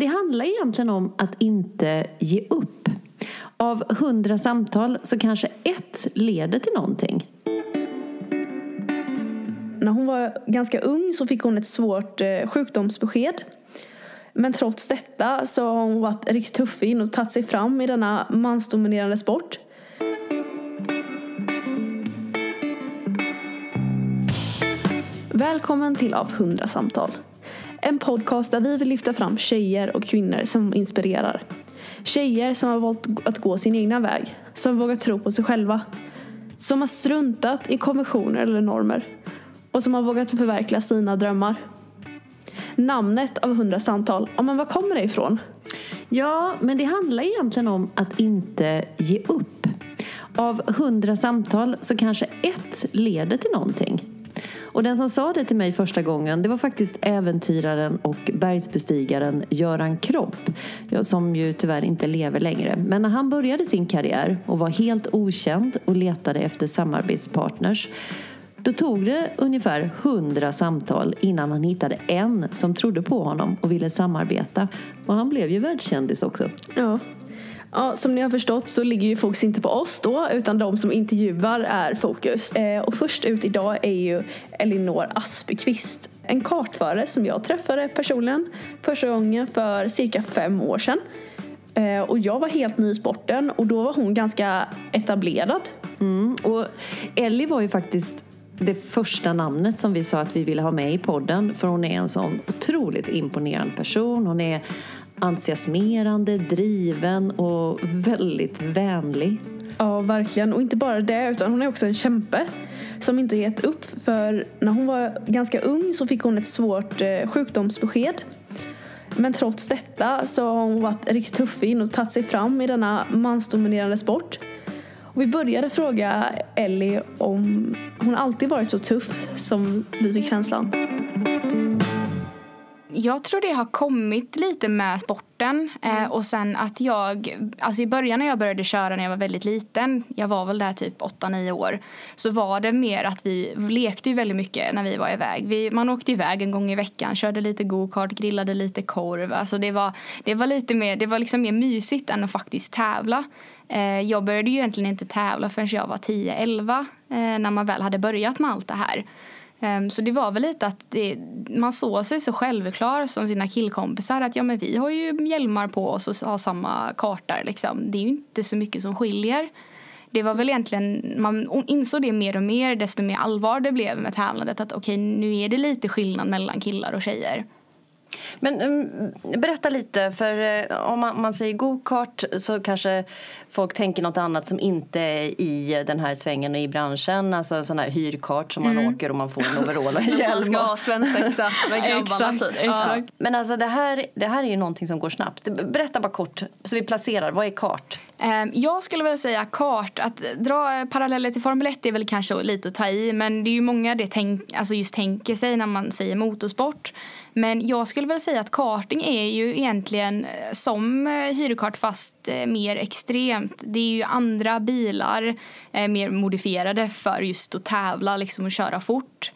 Det handlar egentligen om att inte ge upp. Av hundra samtal så kanske ett leder till någonting. När hon var ganska ung så fick hon ett svårt eh, sjukdomsbesked. Men trots detta så har hon varit riktigt tuffig och tagit sig fram i denna mansdominerande sport. Välkommen till Av 100 samtal. En podcast där vi vill lyfta fram tjejer och kvinnor som inspirerar. Tjejer som har valt att gå sin egna väg, som vågar tro på sig själva. Som har struntat i konventioner eller normer och som har vågat förverkliga sina drömmar. Namnet av 100 samtal, ja men var kommer det ifrån? Ja, men det handlar egentligen om att inte ge upp. Av hundra samtal så kanske ett leder till någonting. Och den som sa det till mig första gången det var faktiskt äventyraren och bergsbestigaren Göran Kropp som ju tyvärr inte lever längre. Men när han började sin karriär och var helt okänd och letade efter samarbetspartners då tog det ungefär hundra samtal innan han hittade en som trodde på honom och ville samarbeta. Och han blev ju världskändis också. Ja. Ja, som ni har förstått så ligger ju fokus inte på oss då utan de som intervjuar är fokus. Eh, och först ut idag är ju Elinor Aspekvist. En kartförare som jag träffade personligen första gången för cirka fem år sedan. Eh, och jag var helt ny i sporten och då var hon ganska etablerad. Mm, och Ellie var ju faktiskt det första namnet som vi sa att vi ville ha med i podden. För hon är en sån otroligt imponerande person. Hon är entusiasmerande, driven och väldigt vänlig. Ja, verkligen. Och inte bara det, utan hon är också en kämpe som inte gett upp. För när hon var ganska ung så fick hon ett svårt eh, sjukdomsbesked. Men trots detta så har hon varit riktigt tuffig och tagit sig fram i denna mansdominerande sport. Och vi började fråga Ellie om hon alltid varit så tuff som vi fick känslan. Jag tror det har kommit lite med sporten eh, mm. och sen att jag, alltså i början när jag började köra när jag var väldigt liten, jag var väl där typ 8-9 år, så var det mer att vi lekte ju väldigt mycket när vi var iväg. Vi, man åkte iväg en gång i veckan, körde lite go-kart, grillade lite korv, alltså det var, det var lite mer, det var liksom mer mysigt än att faktiskt tävla. Eh, jag började ju egentligen inte tävla förrän jag var 10-11 eh, när man väl hade börjat med allt det här. Um, så det var väl lite att det, man såg sig så självklar som sina killkompisar att ja men vi har ju hjälmar på oss och har samma kartor liksom. Det är ju inte så mycket som skiljer. Det var väl egentligen, man insåg det mer och mer desto mer allvar det blev med tävlandet att okej okay, nu är det lite skillnad mellan killar och tjejer. Men um, berätta lite, för uh, om man, man säger go-kart så kanske folk tänker något annat som inte är i den här svängen och i branschen. Alltså sån här hyrkart som man mm. åker och man får en overall och en hjälm. man ska ha svensexa med grabbarna typ. Ja. Men alltså det här, det här är ju någonting som går snabbt. Berätta bara kort så vi placerar, vad är kart? Um, jag skulle vilja säga kart, att dra paralleller till Formel 1 är väl kanske lite att ta i men det är ju många det tänk, alltså just tänker sig när man säger motorsport. Men jag skulle väl säga att karting är ju egentligen eh, som eh, hyrkart fast eh, mer extremt. Det är ju andra bilar, mer modifierade för just att tävla liksom och köra fort.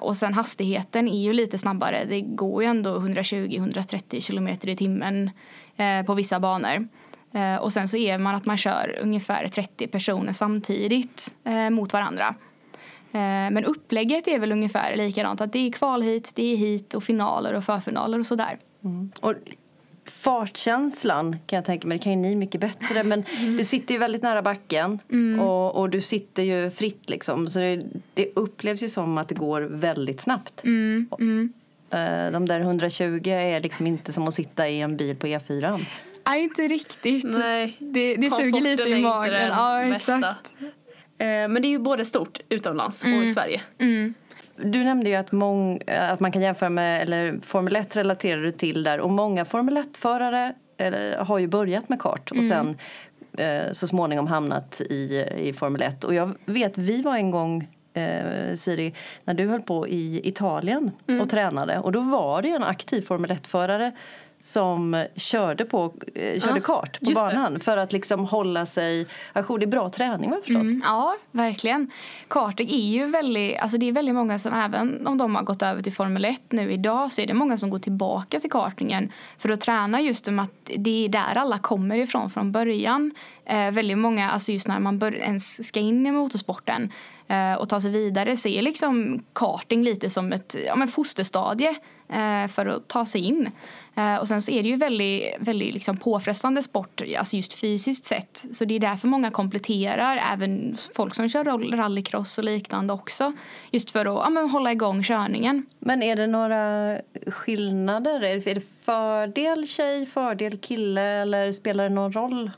Och sen hastigheten är ju lite snabbare. Det går ju ändå 120-130 kilometer i timmen på vissa banor. Och sen så är man att man kör ungefär 30 personer samtidigt mot varandra. Eh, men upplägget är väl ungefär likadant. Att det är kvalhit, det är hit och finaler och förfinaler och sådär. Mm. Och fartkänslan kan jag tänka mig, det kan ju ni mycket bättre men mm. du sitter ju väldigt nära backen mm. och, och, du sitter ju fritt liksom så det, det, upplevs ju som att det går väldigt snabbt. Mm. Mm. Eh, de där 120 är liksom inte som att sitta i en bil på E4. Nej, inte riktigt. Nej. Det, det suger lite i magen. Ja, exakt. Eh, men det är ju både stort utomlands mm. och i Sverige. Mm. Du nämnde ju att, mång, att man kan jämföra med, eller Formel 1 relaterar du till där och många Formel 1-förare har ju börjat med kart och mm. sen eh, så småningom hamnat i, i Formel 1. Och jag vet, vi var en gång eh, Siri, när du höll på i Italien mm. och tränade och då var det en aktiv Formel 1-förare som körde, på, eh, körde Ja, kart på just det. banan för att liksom hålla sig ajour. Det är bra träning vad jag förstått. Mm, ja, verkligen. Karting är ju väldigt, alltså det är väldigt många som även om de har gått över till Formel 1 nu idag så är det många som går tillbaka till kartingen för att träna just om att det är där alla kommer ifrån från början. Eh, väldigt många, alltså just när man bör, ens ska in i motorsporten eh, och ta sig vidare så är liksom karting lite som ett ja, men fosterstadie Eh, för att ta sig in. Eh, och sen så är det ju väldigt, väldigt liksom påfrestande sport, alltså just fysiskt sett. Så det är därför många kompletterar, även folk som kör rallycross och liknande också. Just för att ja, men hålla igång körningen. Men är det några skillnader? Är det- är det fördel tjej, fördel kille eller spelar det någon roll?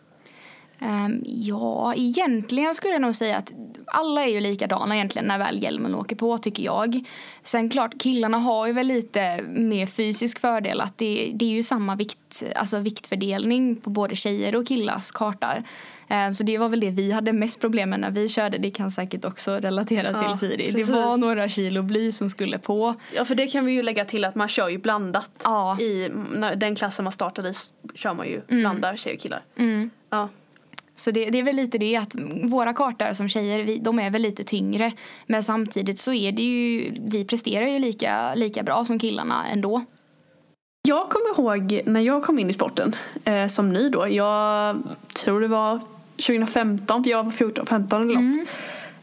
Ehm, ja, egentligen skulle jag nog säga att alla är ju likadana egentligen när väl hjälmen åker på tycker jag. Sen klart, killarna har ju väl lite mer fysisk fördel att det, det är ju samma vikt, alltså viktfördelning på både tjejer och killars kartar. Ehm, Så det var väl det vi hade mest problem med när vi körde. Det kan säkert också relatera Ja, till Siri. Det var några kilo bly som skulle på. Ja för det kan vi ju lägga till att man kör ju blandat. Ja. I den klassen man startade i kör man ju blandar tjejer och killar. Mm. Ja. Så det, det är väl lite det att våra kartor som tjejer, vi, de är väl lite tyngre. Men samtidigt så är det ju, vi presterar ju lika, lika bra som killarna ändå. Jag kommer ihåg när jag kom in i sporten eh, som ny då. Jag tror det var 2015 för jag var 14-15 eller något.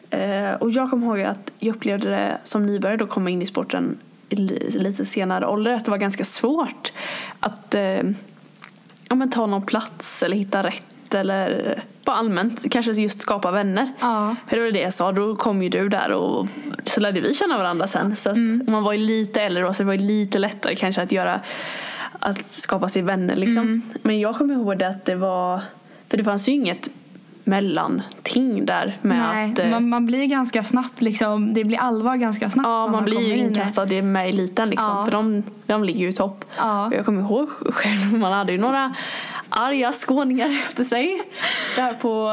Eh, och jag kommer ihåg att jag upplevde det som nybörjare då komma in i sporten i li- lite senare ålder. Att det var ganska svårt att eh, ja, men ta någon plats eller hitta rätt eller bara allmänt kanske just skapa vänner. Ja. För det var det jag sa, då kom ju du där och så lärde vi känna varandra sen. Så att man var ju lite äldre då så det var ju lite lättare kanske att göra att skapa sig vänner liksom. Men jag kommer ihåg det att det var, för det fanns ju inget mellanting där med Nej, att eh, man, man blir ganska snabbt liksom, det blir allvar ganska snabbt. Ja, när man blir ju inkastad i- med eliten liksom. Ja. För de, de ligger ju i topp. Ja. Jag kommer ihåg själv, man hade ju några arga skåningar efter sig. Där på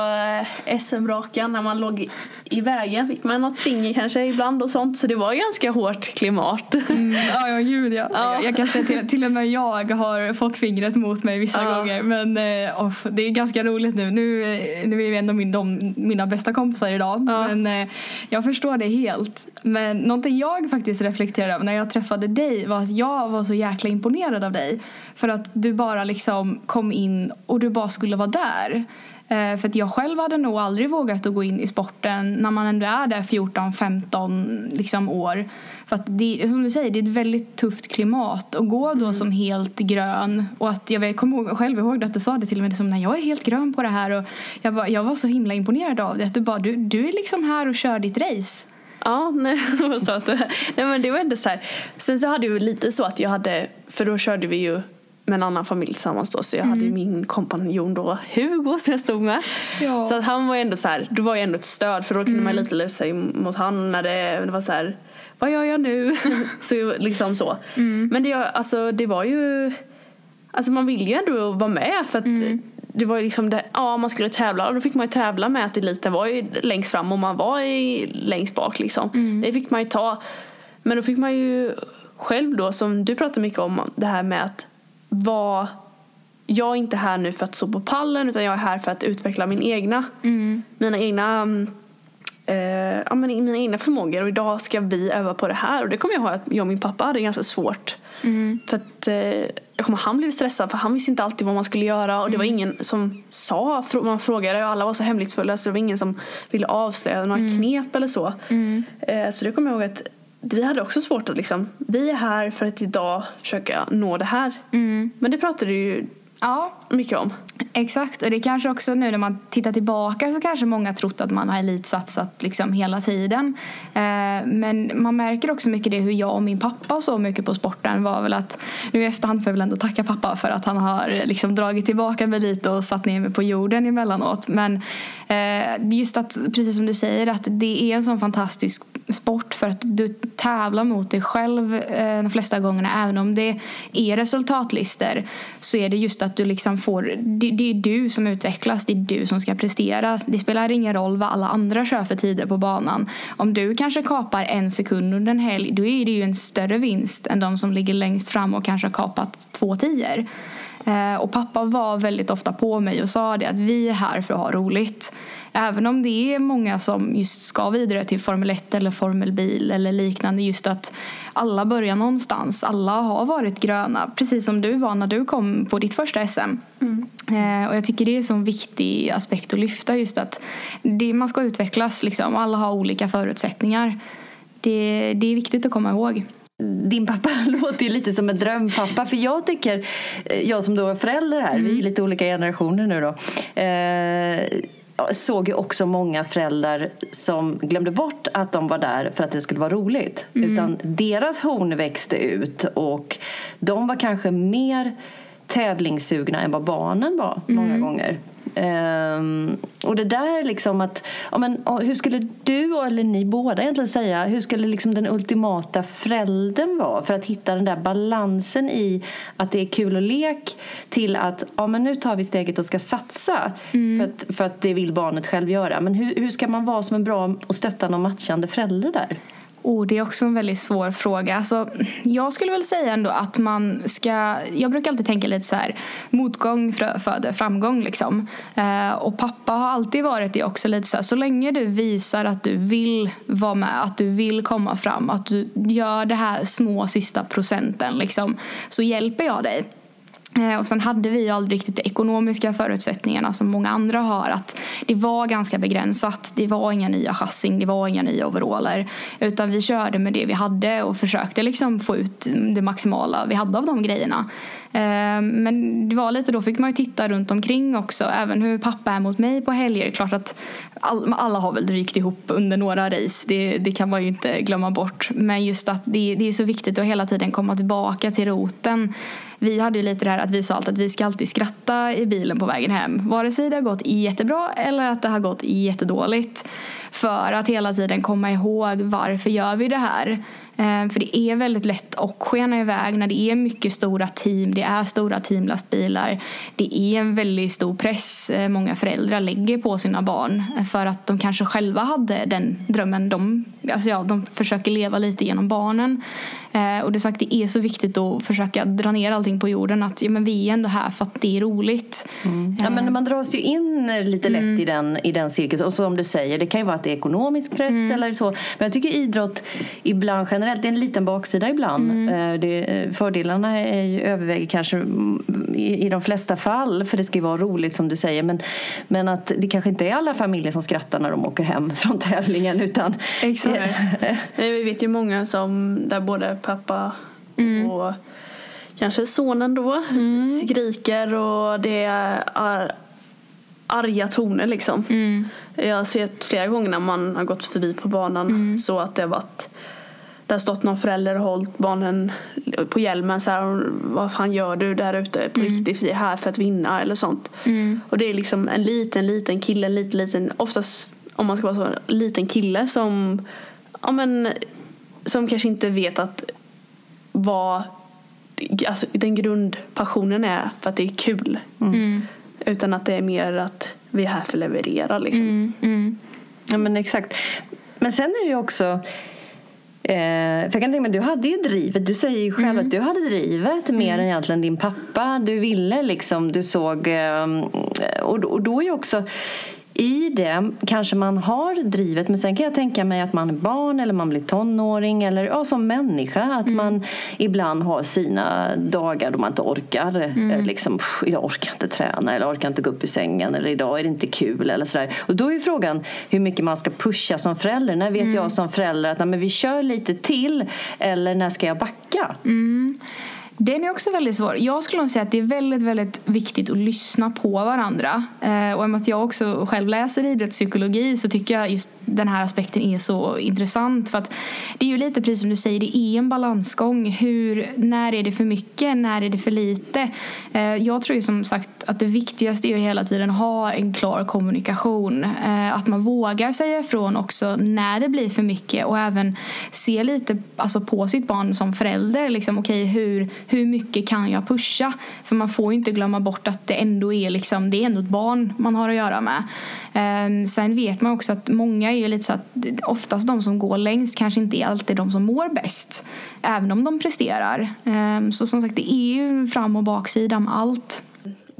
eh, SM-rakan när man låg i, vägen fick man något finger kanske ibland och sånt. Så det var ganska hårt klimat. Mm, ja, ja, gud ja. Jag, jag kan säga till, till och med jag har fått fingret mot mig vissa Ja. gånger. Men eh, off, det är ganska roligt nu. Nu, eh, nu är vi ändå min, de, mina bästa kompisar idag. Ja. Men jag förstår det helt. Men någonting jag faktiskt reflekterade över när jag träffade dig var att jag var så jäkla imponerad av dig. För att du bara liksom kom in och du bara skulle vara där. Eh, För att jag själv hade nog aldrig vågat att gå in i sporten när man ändå är där 14-15 liksom år. För att det, som du säger, det är ett väldigt tufft klimat. Och gå då som helt grön. Och att jag kommer själv ihåg att du sa det till mig, liksom, när jag är helt grön på det här. Och jag, bara, jag var så himla imponerad av det. Att du, bara, du, du är liksom här och kör ditt race. Ja, nej, vad sa du? nej men det var ändå så här. Sen så hade jag lite så att jag hade, för då körde vi ju med en annan familj tillsammans då så jag hade ju min kompanjon då Hugo som jag stod med. Ja. Så att han var ju ändå så här, då var jag ändå ett stöd för då kunde man lite luta sig mot han när det, det var så här vad gör jag nu? så liksom så. Men det, alltså, det var ju Alltså man ville ju ändå vara med för att det var ju liksom det, ja man skulle tävla och då fick man ju tävla med att eliten var ju längst fram och man var i, längst bak liksom. Det fick man ju ta. Men då fick man ju själv då som du pratar mycket om det här med att vara jag är inte här nu för att stå på pallen utan jag är här för att utveckla min egna, mina egna mm, eh, ja, men mina egna förmågor. Och idag ska vi öva på det här. Och det kommer jag ihåg att jag och min pappa hade ganska svårt. För att eh, jag kommer, han blev stressad för han visste inte alltid vad man skulle göra. Och det var ingen som sa, man frågade och alla var så hemlighetsfulla så det var ingen som ville avslöja några knep eller så. Eh, så det kommer jag ihåg att vi hade också svårt att liksom, vi är här för att idag försöka nå det här. Men det pratade du ju Ja, mycket om. Exakt, och det kanske också nu när man tittar tillbaka så kanske många trott att man har elitsatsat liksom hela tiden. Eh, men man märker också mycket det hur jag och min pappa så mycket på sporten var väl att nu i efterhand får jag väl ändå tacka pappa för att han har liksom dragit tillbaka mig lite och satt ner mig på jorden emellanåt. Men eh, just att, precis som du säger, att det är en sån fantastisk sport för att du tävlar mot dig själv eh, de flesta gångerna. Även om det är resultatlister så är det just att du liksom får, det, det, är du som utvecklas, det är du som ska prestera. Det spelar ingen roll vad alla andra kör för tider på banan. Om du kanske kapar en sekund under en helg då är det ju en större vinst än de som ligger längst fram och kanske har kapat två tior. Eh, och pappa var väldigt ofta på mig och sa det att vi är här för att ha roligt. Även om det är många som just ska vidare till Formel 1 eller Formel bil eller liknande. Just att alla börjar någonstans. Alla har varit gröna. Precis som du var när du kom på ditt första SM. Mm. Eh, och jag tycker det är en sån viktig aspekt att lyfta. Just att det, man ska utvecklas liksom. Alla har olika förutsättningar. Det, det är viktigt att komma ihåg din pappa låter ju lite som en drömpappa. För jag tycker, eh, jag som då är förälder här, mm. vi är mm. lite olika generationer nu då. Eh, såg ju också många föräldrar som glömde bort att de var där för att det skulle vara roligt. Mm. Utan deras horn växte ut och de var kanske mer tävlingssugna än vad barnen var många mm. gånger. Um, och det där liksom att, ja, men, hur skulle du eller ni båda egentligen säga, hur skulle liksom den ultimata föräldern vara för att hitta den där balansen i att det är kul och lek till att, ja men nu tar vi steget och ska satsa mm. för, att, för att det vill barnet själv göra. Men hur, hur ska man vara som en bra och stöttande och matchande förälder där? Oh, det är också en väldigt svår fråga. Alltså, jag skulle väl säga ändå att man ska... Jag brukar alltid tänka lite så här, motgång föder framgång. Liksom. Eh, och pappa har alltid varit det också. lite så här, Så länge du visar att du vill vara med, att du vill komma fram, att du gör det här små sista procenten, liksom, så hjälper jag dig. Eh, och sen hade vi aldrig riktigt de ekonomiska förutsättningarna som många andra har. Att det var ganska begränsat. Det var inga nya chassin, det var inga nya overaller. Utan vi körde med det vi hade och försökte liksom få ut det maximala vi hade av de grejerna. Eh, men det var lite då fick man ju titta runt omkring också. Även hur pappa är mot mig på helger. Klart att alla har väl rykt ihop under några race. Det, det kan man ju inte glömma bort. Men just att det, det är så viktigt att hela tiden komma tillbaka till roten vi hade ju lite det här att vi sa alltid att vi ska alltid skratta i bilen på vägen hem. Vare sig det har gått jättebra eller att det har gått jättedåligt. För att hela tiden komma ihåg varför gör vi det här. Eh, för det är väldigt lätt att skena iväg när det är mycket stora team, det är stora teamlastbilar. Det är en väldigt stor press eh, många föräldrar lägger på sina barn eh, för att de kanske själva hade den drömmen. De, alltså ja, de försöker leva lite genom barnen. Eh, och det, sagt, det är så viktigt att försöka dra ner allting på jorden. Att ja, men vi är ändå här för att det är roligt. Mm. Ja, men man dras ju in lite lätt mm. i den, i den cirkusen. Och som du säger, det kan ju vara att det är ekonomisk press mm. eller så. Men jag tycker idrott ibland generellt, det är en liten baksida ibland. Mm. Eh, det, fördelarna är ju, överväger kanske i, i de flesta fall, för det ska ju vara roligt som du säger. Men, men att det kanske inte är alla familjer som skrattar när de åker hem från tävlingen. Utan, Exakt. Vi vet ju många som där både pappa mm. och kanske sonen då mm. skriker och det är arga toner liksom. Mm. Jag har sett flera gånger när man har gått förbi på banan mm. så att det har varit det har stått någon förälder och hållit barnen på hjälmen så här, vad fan gör du där ute på mm. riktigt, vi är här för att vinna eller sånt. Mm. Och det är liksom en liten, liten kille, en liten, liten, oftast om man ska vara så, en liten kille som, ja men, som kanske inte vet att vad alltså, den grundpassionen är för att det är kul. Mm. Utan att det är mer att vi är här för att leverera. Liksom. Mm, mm. Ja men exakt. Men sen är det ju också Eh, för jag kan tänka mig, du hade ju drivet. Du säger ju själv mm. att du hade drivet mm. mer än egentligen din pappa. Du ville liksom, du såg... Eh, och, och då är ju också i det kanske man har drivet men sen kan jag tänka mig att man är barn eller man blir tonåring eller ja, som människa att mm. man ibland har sina dagar då man inte orkar. Mm. Eh, liksom, idag orkar jag inte träna eller orkar inte gå upp ur sängen eller idag är det inte kul eller sådär. Och då är frågan hur mycket man ska pusha som förälder. När vet mm. jag som förälder att nej, men vi kör lite till eller när ska jag backa? Den är också väldigt svår. Jag skulle nog säga att det är väldigt, väldigt viktigt att lyssna på varandra. Eh, och i och med att jag också själv läser idrottspsykologi så tycker jag just den här aspekten är så intressant. För att det är ju lite precis som du säger, det är en balansgång. Hur, när är det för mycket? När är det för lite? Eh, jag tror ju som sagt att det viktigaste är ju hela tiden att ha en klar kommunikation. Eh, att man vågar säga ifrån också när det blir för mycket och även se lite alltså, på sitt barn som förälder. Liksom, okay, hur, hur mycket kan jag pusha? För man får ju inte glömma bort att det ändå är, liksom, det är ändå ett barn man har att göra med. Eh, sen vet man också att många är ju lite så att oftast de som går längst kanske inte är alltid de som mår bäst. Även om de presterar. Eh, så som sagt, det är ju fram och baksida med allt.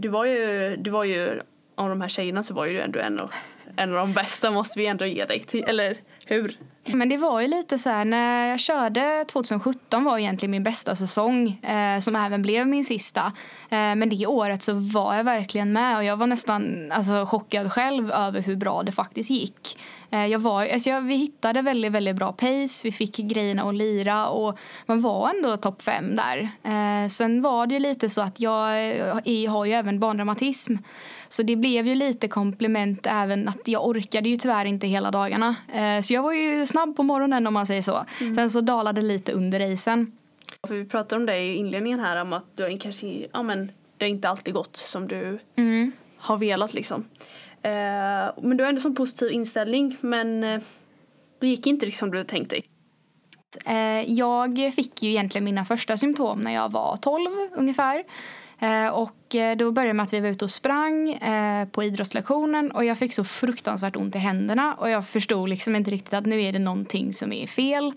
Du var ju, du var ju av de här tjejerna så var ju du ändå en av, en av de bästa måste vi ändå ge dig till, eller hur? Men det var ju lite så här, när jag körde 2017 var egentligen min bästa säsong eh, som även blev min sista. Eh, men det året så var jag verkligen med och jag var nästan alltså, chockad själv över hur bra det faktiskt gick. Eh, jag var, alltså jag, vi hittade väldigt, väldigt bra pace, vi fick grejerna att lira och man var ändå topp fem där. Eh, sen var det ju lite så att jag, jag har ju även barndramatism. Så det blev ju lite komplement även att jag orkade ju tyvärr inte hela dagarna. Eh, så jag var ju snabb på morgonen om man säger så. Mm. Sen så dalade lite under racen. För vi pratade om det i inledningen här om att du kanske, ja men det har inte alltid gått som du mm. har velat liksom. Eh, men du har ändå en positiv inställning men eh, det gick inte liksom du tänkt dig. Jag fick ju egentligen mina första symptom när jag var 12 ungefär. Eh, och eh, då började med att vi var ute och sprang eh, på idrottslektionen och jag fick så fruktansvärt ont i händerna och jag förstod liksom inte riktigt att nu är det någonting som är fel.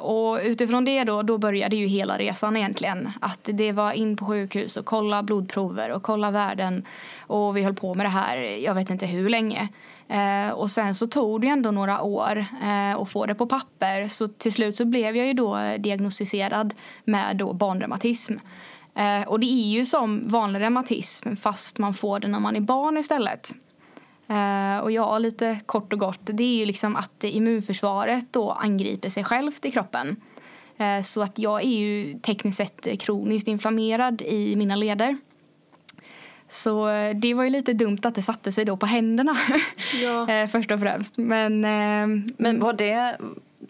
och utifrån det då, då började ju hela resan egentligen. Att det var in på sjukhus och kolla blodprover och kolla värden. Och vi höll på med det här, jag vet inte hur länge. och sen så tog det ändå några år att få det på papper. Så till slut så blev jag ju då diagnostiserad med då barnreumatism. Eh, och det är ju som vanlig reumatism fast man får det när man är barn istället. Eh, och ja, lite kort och gott, det är ju liksom att immunförsvaret då angriper sig självt i kroppen. Eh, så att jag är ju tekniskt sett kroniskt inflammerad i mina leder. Så eh, det var ju lite dumt att det satte sig då på händerna ja. Eh, först och främst. Men, eh, men var det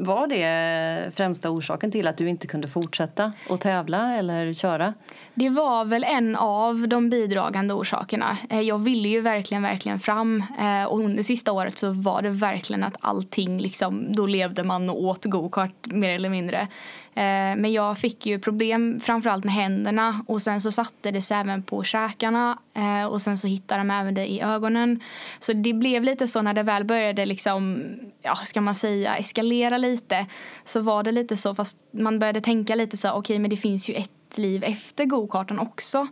var det främsta orsaken till att du inte kunde fortsätta att tävla eller köra? Det var väl en av de bidragande orsakerna. Eh, jag ville ju verkligen, verkligen fram eh, och under sista året så var det verkligen att allting liksom, då levde man och åt gokart mer eller mindre. Eh, men jag fick ju problem framförallt med händerna och sen så satte det sig även på käkarna eh, och sen så hittade de även det i ögonen. Så det blev lite så när det väl började liksom, ja ska man säga, eskalera lite så var det lite så fast man började tänka lite så okej okay, men det finns ju ett liv efter gokarten också.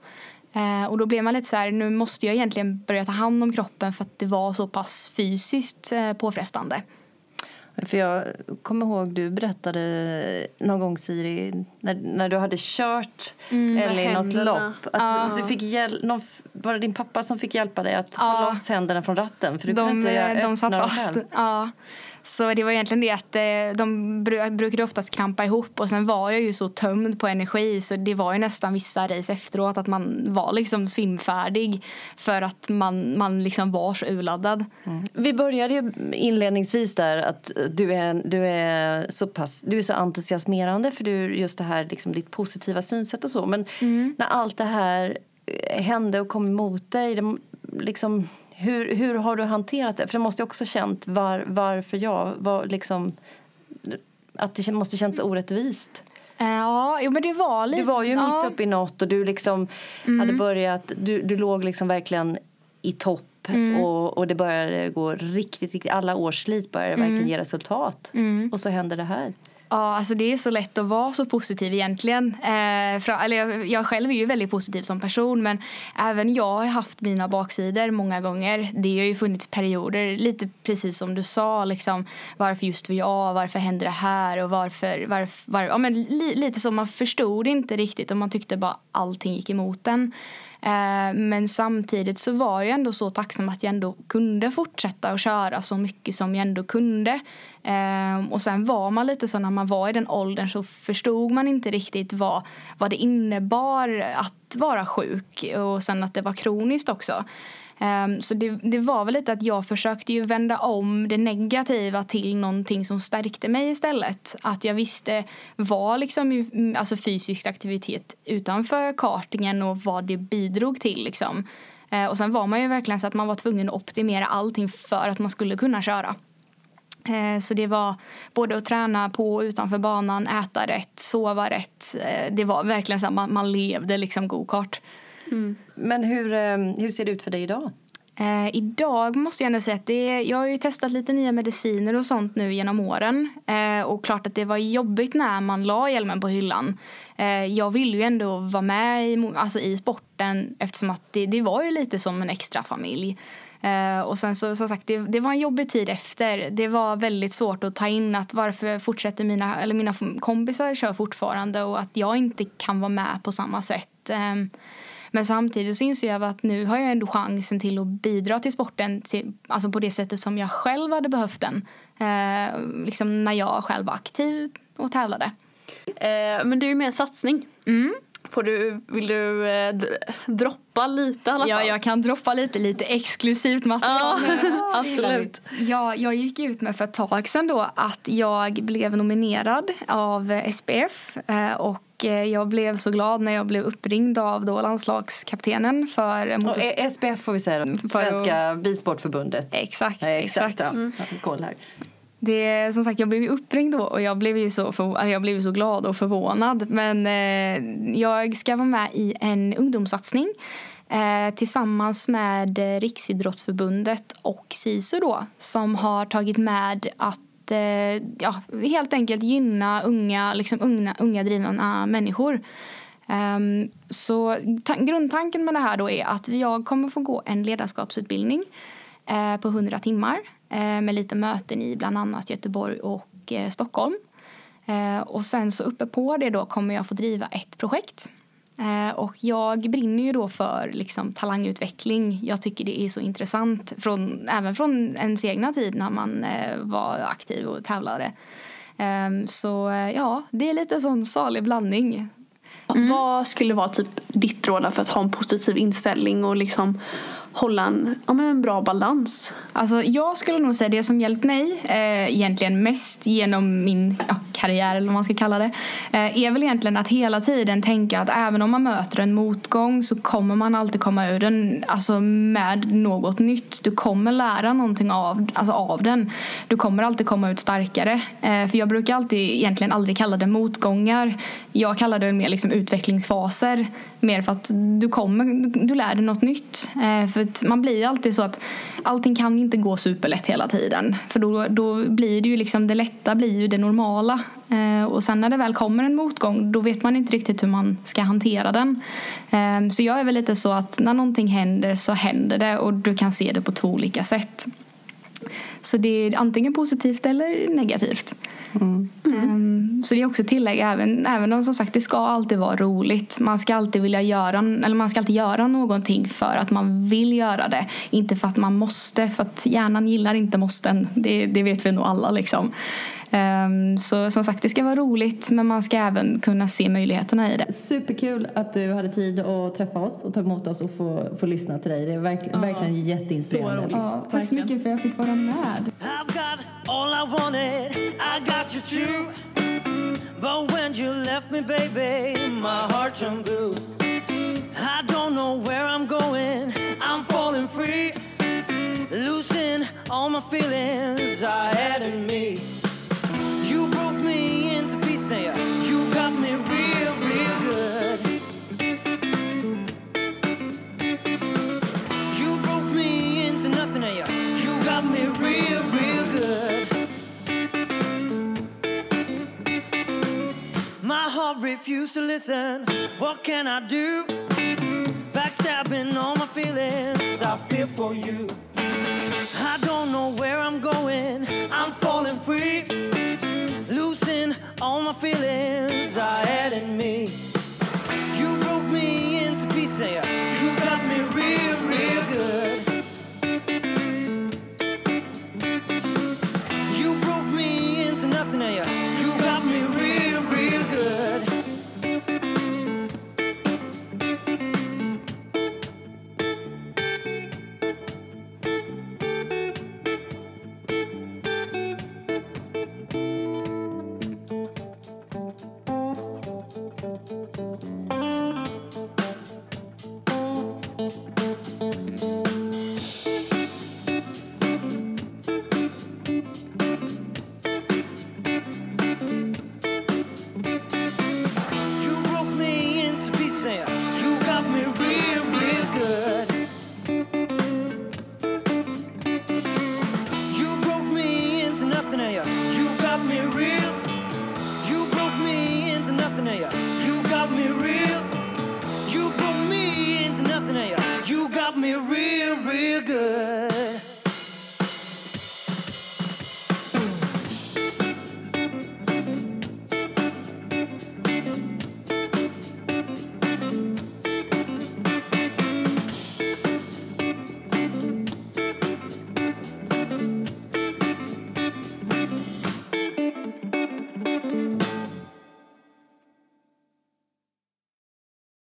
Eh, och då blev man lite så här, nu måste jag egentligen börja ta hand om kroppen för att det var så pass fysiskt påfrestande. För jag kommer ihåg du berättade någon gång Siri när, när du hade kört mm, eller i något lopp att ja. du fick hjäl- någon, var det din pappa som fick hjälpa dig att ta ja. loss händerna från ratten? För du de, kunde inte de satt fast. Ja. Så det var egentligen det att eh, de brukade oftast krampa ihop och sen var jag ju så tömd på energi så det var ju nästan vissa race efteråt att man var liksom svimfärdig för att man, man liksom var så urladdad. Mm. Vi började ju inledningsvis där att du är, du är så pass, du är så entusiasmerande för du just det här liksom ditt positiva synsätt och så men mm. när allt det här hände och kom emot dig det, liksom hur, hur har du hanterat det? För du måste ju också känt var, varför jag, var liksom, att det måste känts orättvist. Eh, ja, jo, men det var lite... Du var ju ja. mitt uppe i något och du liksom mm. hade börjat, du, du låg liksom verkligen i topp Mm. Och, och det började gå riktigt, riktigt, alla års slit började mm. verkligen ge resultat. Mm. Och så händer det här. Ja, alltså det är så lätt att vara så positiv egentligen. Eh, för, eller jag, jag, själv är ju väldigt positiv som person men även jag har haft mina baksidor många gånger. Det har ju funnits perioder, lite precis som du sa, liksom, varför just jag, varför händer det här och varför, varför var, ja, men li, lite som man förstod inte riktigt och man tyckte bara allting gick emot en. Eh, men samtidigt så var jag ändå så tacksam att jag ändå kunde fortsätta att köra så mycket som jag ändå kunde. Ehm, och sen var man lite så när man var i den åldern så förstod man inte riktigt vad, vad det innebar att vara sjuk och sen att det var kroniskt också. Um, så det, det, var väl lite att jag försökte ju vända om det negativa till någonting som stärkte mig istället. Att jag visste vad liksom, mm, alltså fysisk aktivitet utanför kartingen och vad det bidrog till. Liksom. Uh, och sen var man ju verkligen så att man var tvungen att optimera allting för att man skulle kunna köra. Ehm, så det var både att träna på och utanför banan, äta rätt, sova rätt. Det var verkligen så att man, man levde liksom gokart. Mm. Men hur, ehm, hur ser det ut för dig idag? Eh, idag måste jag ändå säga att det jag har ju testat lite nya mediciner och sånt nu genom åren. Eh, och klart att det var jobbigt när man la hjälmen på hyllan. Eh, jag ville ju ändå vara med i, alltså i sporten eftersom att det, det var ju lite som en extra familj. Uh, och sen så som sagt, det, det, var en jobbig tid efter. Det var väldigt svårt att ta in att varför fortsätter mina, eller mina kompisar kör fortfarande och att jag inte kan vara med på samma sätt. Um, men samtidigt så inser jag att nu har jag ändå chansen till att bidra till sporten till, alltså på det sättet som jag själv hade behövt den. Eh, liksom när jag själv var aktiv och tävlade. Eh, men det är ju mer en satsning. Mm. Får du, vill du eh, droppa lite i alla fall? Ja, jag kan droppa lite, lite exklusivt material. Ja, absolut. Ja, jag gick ut med för ett tag sedan då att jag blev nominerad av SPF eh, och Eh, jag blev så glad när jag blev uppringd av då landslagskaptenen för motors... Och SPF får vi säga Svenska Bilsportförbundet. Exakt, ja, exakt. exakt. Mm. Koll här. Det, som sagt, jag blev uppringd då och jag blev ju så, för, jag blev så glad och förvånad. Men eh, jag ska vara med i en ungdomssatsning eh, tillsammans med Riksidrottsförbundet och SISU då som har tagit med att eh, ja, helt enkelt gynna unga, liksom unga, unga drivna människor. Um, så grundtanken med det här då är att jag kommer få gå en ledarskapsutbildning uh, på 100 timmar uh, med lite möten i bland annat Göteborg och uh, Stockholm. och sen så uppe på det då kommer jag få driva ett projekt Eh, och jag brinner ju då för liksom, talangutveckling. Jag tycker det är så intressant, från, även från ens egna tid när man eh, var aktiv och tävlade. Ehm, så eh, ja, det är lite sån salig blandning. Mm. Vad skulle vara typ ditt råd för att ha en positiv inställning och liksom hålla en, ja, men en bra balans? Alltså, jag skulle nog säga det som hjälpt mig eh, egentligen mest genom min ja, karriär eller vad man ska kalla det eh, är väl egentligen att hela tiden tänka att även om man möter en motgång så kommer man alltid komma ur den alltså, med något nytt. Du kommer lära någonting av, alltså, av den. Du kommer alltid komma ut starkare. Eh, för jag brukar alltid egentligen aldrig kalla det motgångar. Jag kallar det mer liksom utvecklingsfaser. Mer för att du kommer, du lär dig något nytt. Eh, för man blir alltid så att allting kan inte gå superlätt hela tiden. För då, då blir det ju liksom, det lätta blir ju det normala. Eh, och sen när det väl kommer en motgång då vet man inte riktigt hur man ska hantera den. Eh, så jag är väl lite så att när någonting händer så händer det och du kan se det på två olika sätt. Så det är antingen positivt eller negativt. Mm. Um, så det är också tillägg även, även om som sagt det ska alltid vara roligt. Man ska alltid vilja göra, eller man ska alltid göra någonting för att man vill göra det. Inte för att man måste, för att hjärnan gillar inte måsten. Det, det vet vi nog alla liksom. Um, så som sagt, det ska vara roligt men man ska även kunna se möjligheterna i det. Superkul att du hade tid att träffa oss och ta emot oss och få, få lyssna till dig. Det är verk, ja, verkligen jätteinspirerande. Ja, tack så mycket för att jag fick vara med. all I wanted, I got you too. But when you left me, baby, my heart turned blue. I don't know where I'm going, I'm falling free. Losing all my feelings I had in me. You got me real, real good. You broke me into nothing, you got me real, real good. My heart refused to listen. What can I do? Backstabbing all my feelings. I feel for you. I don't know where I'm going. I'm falling free. Losing all my feelings I had in me.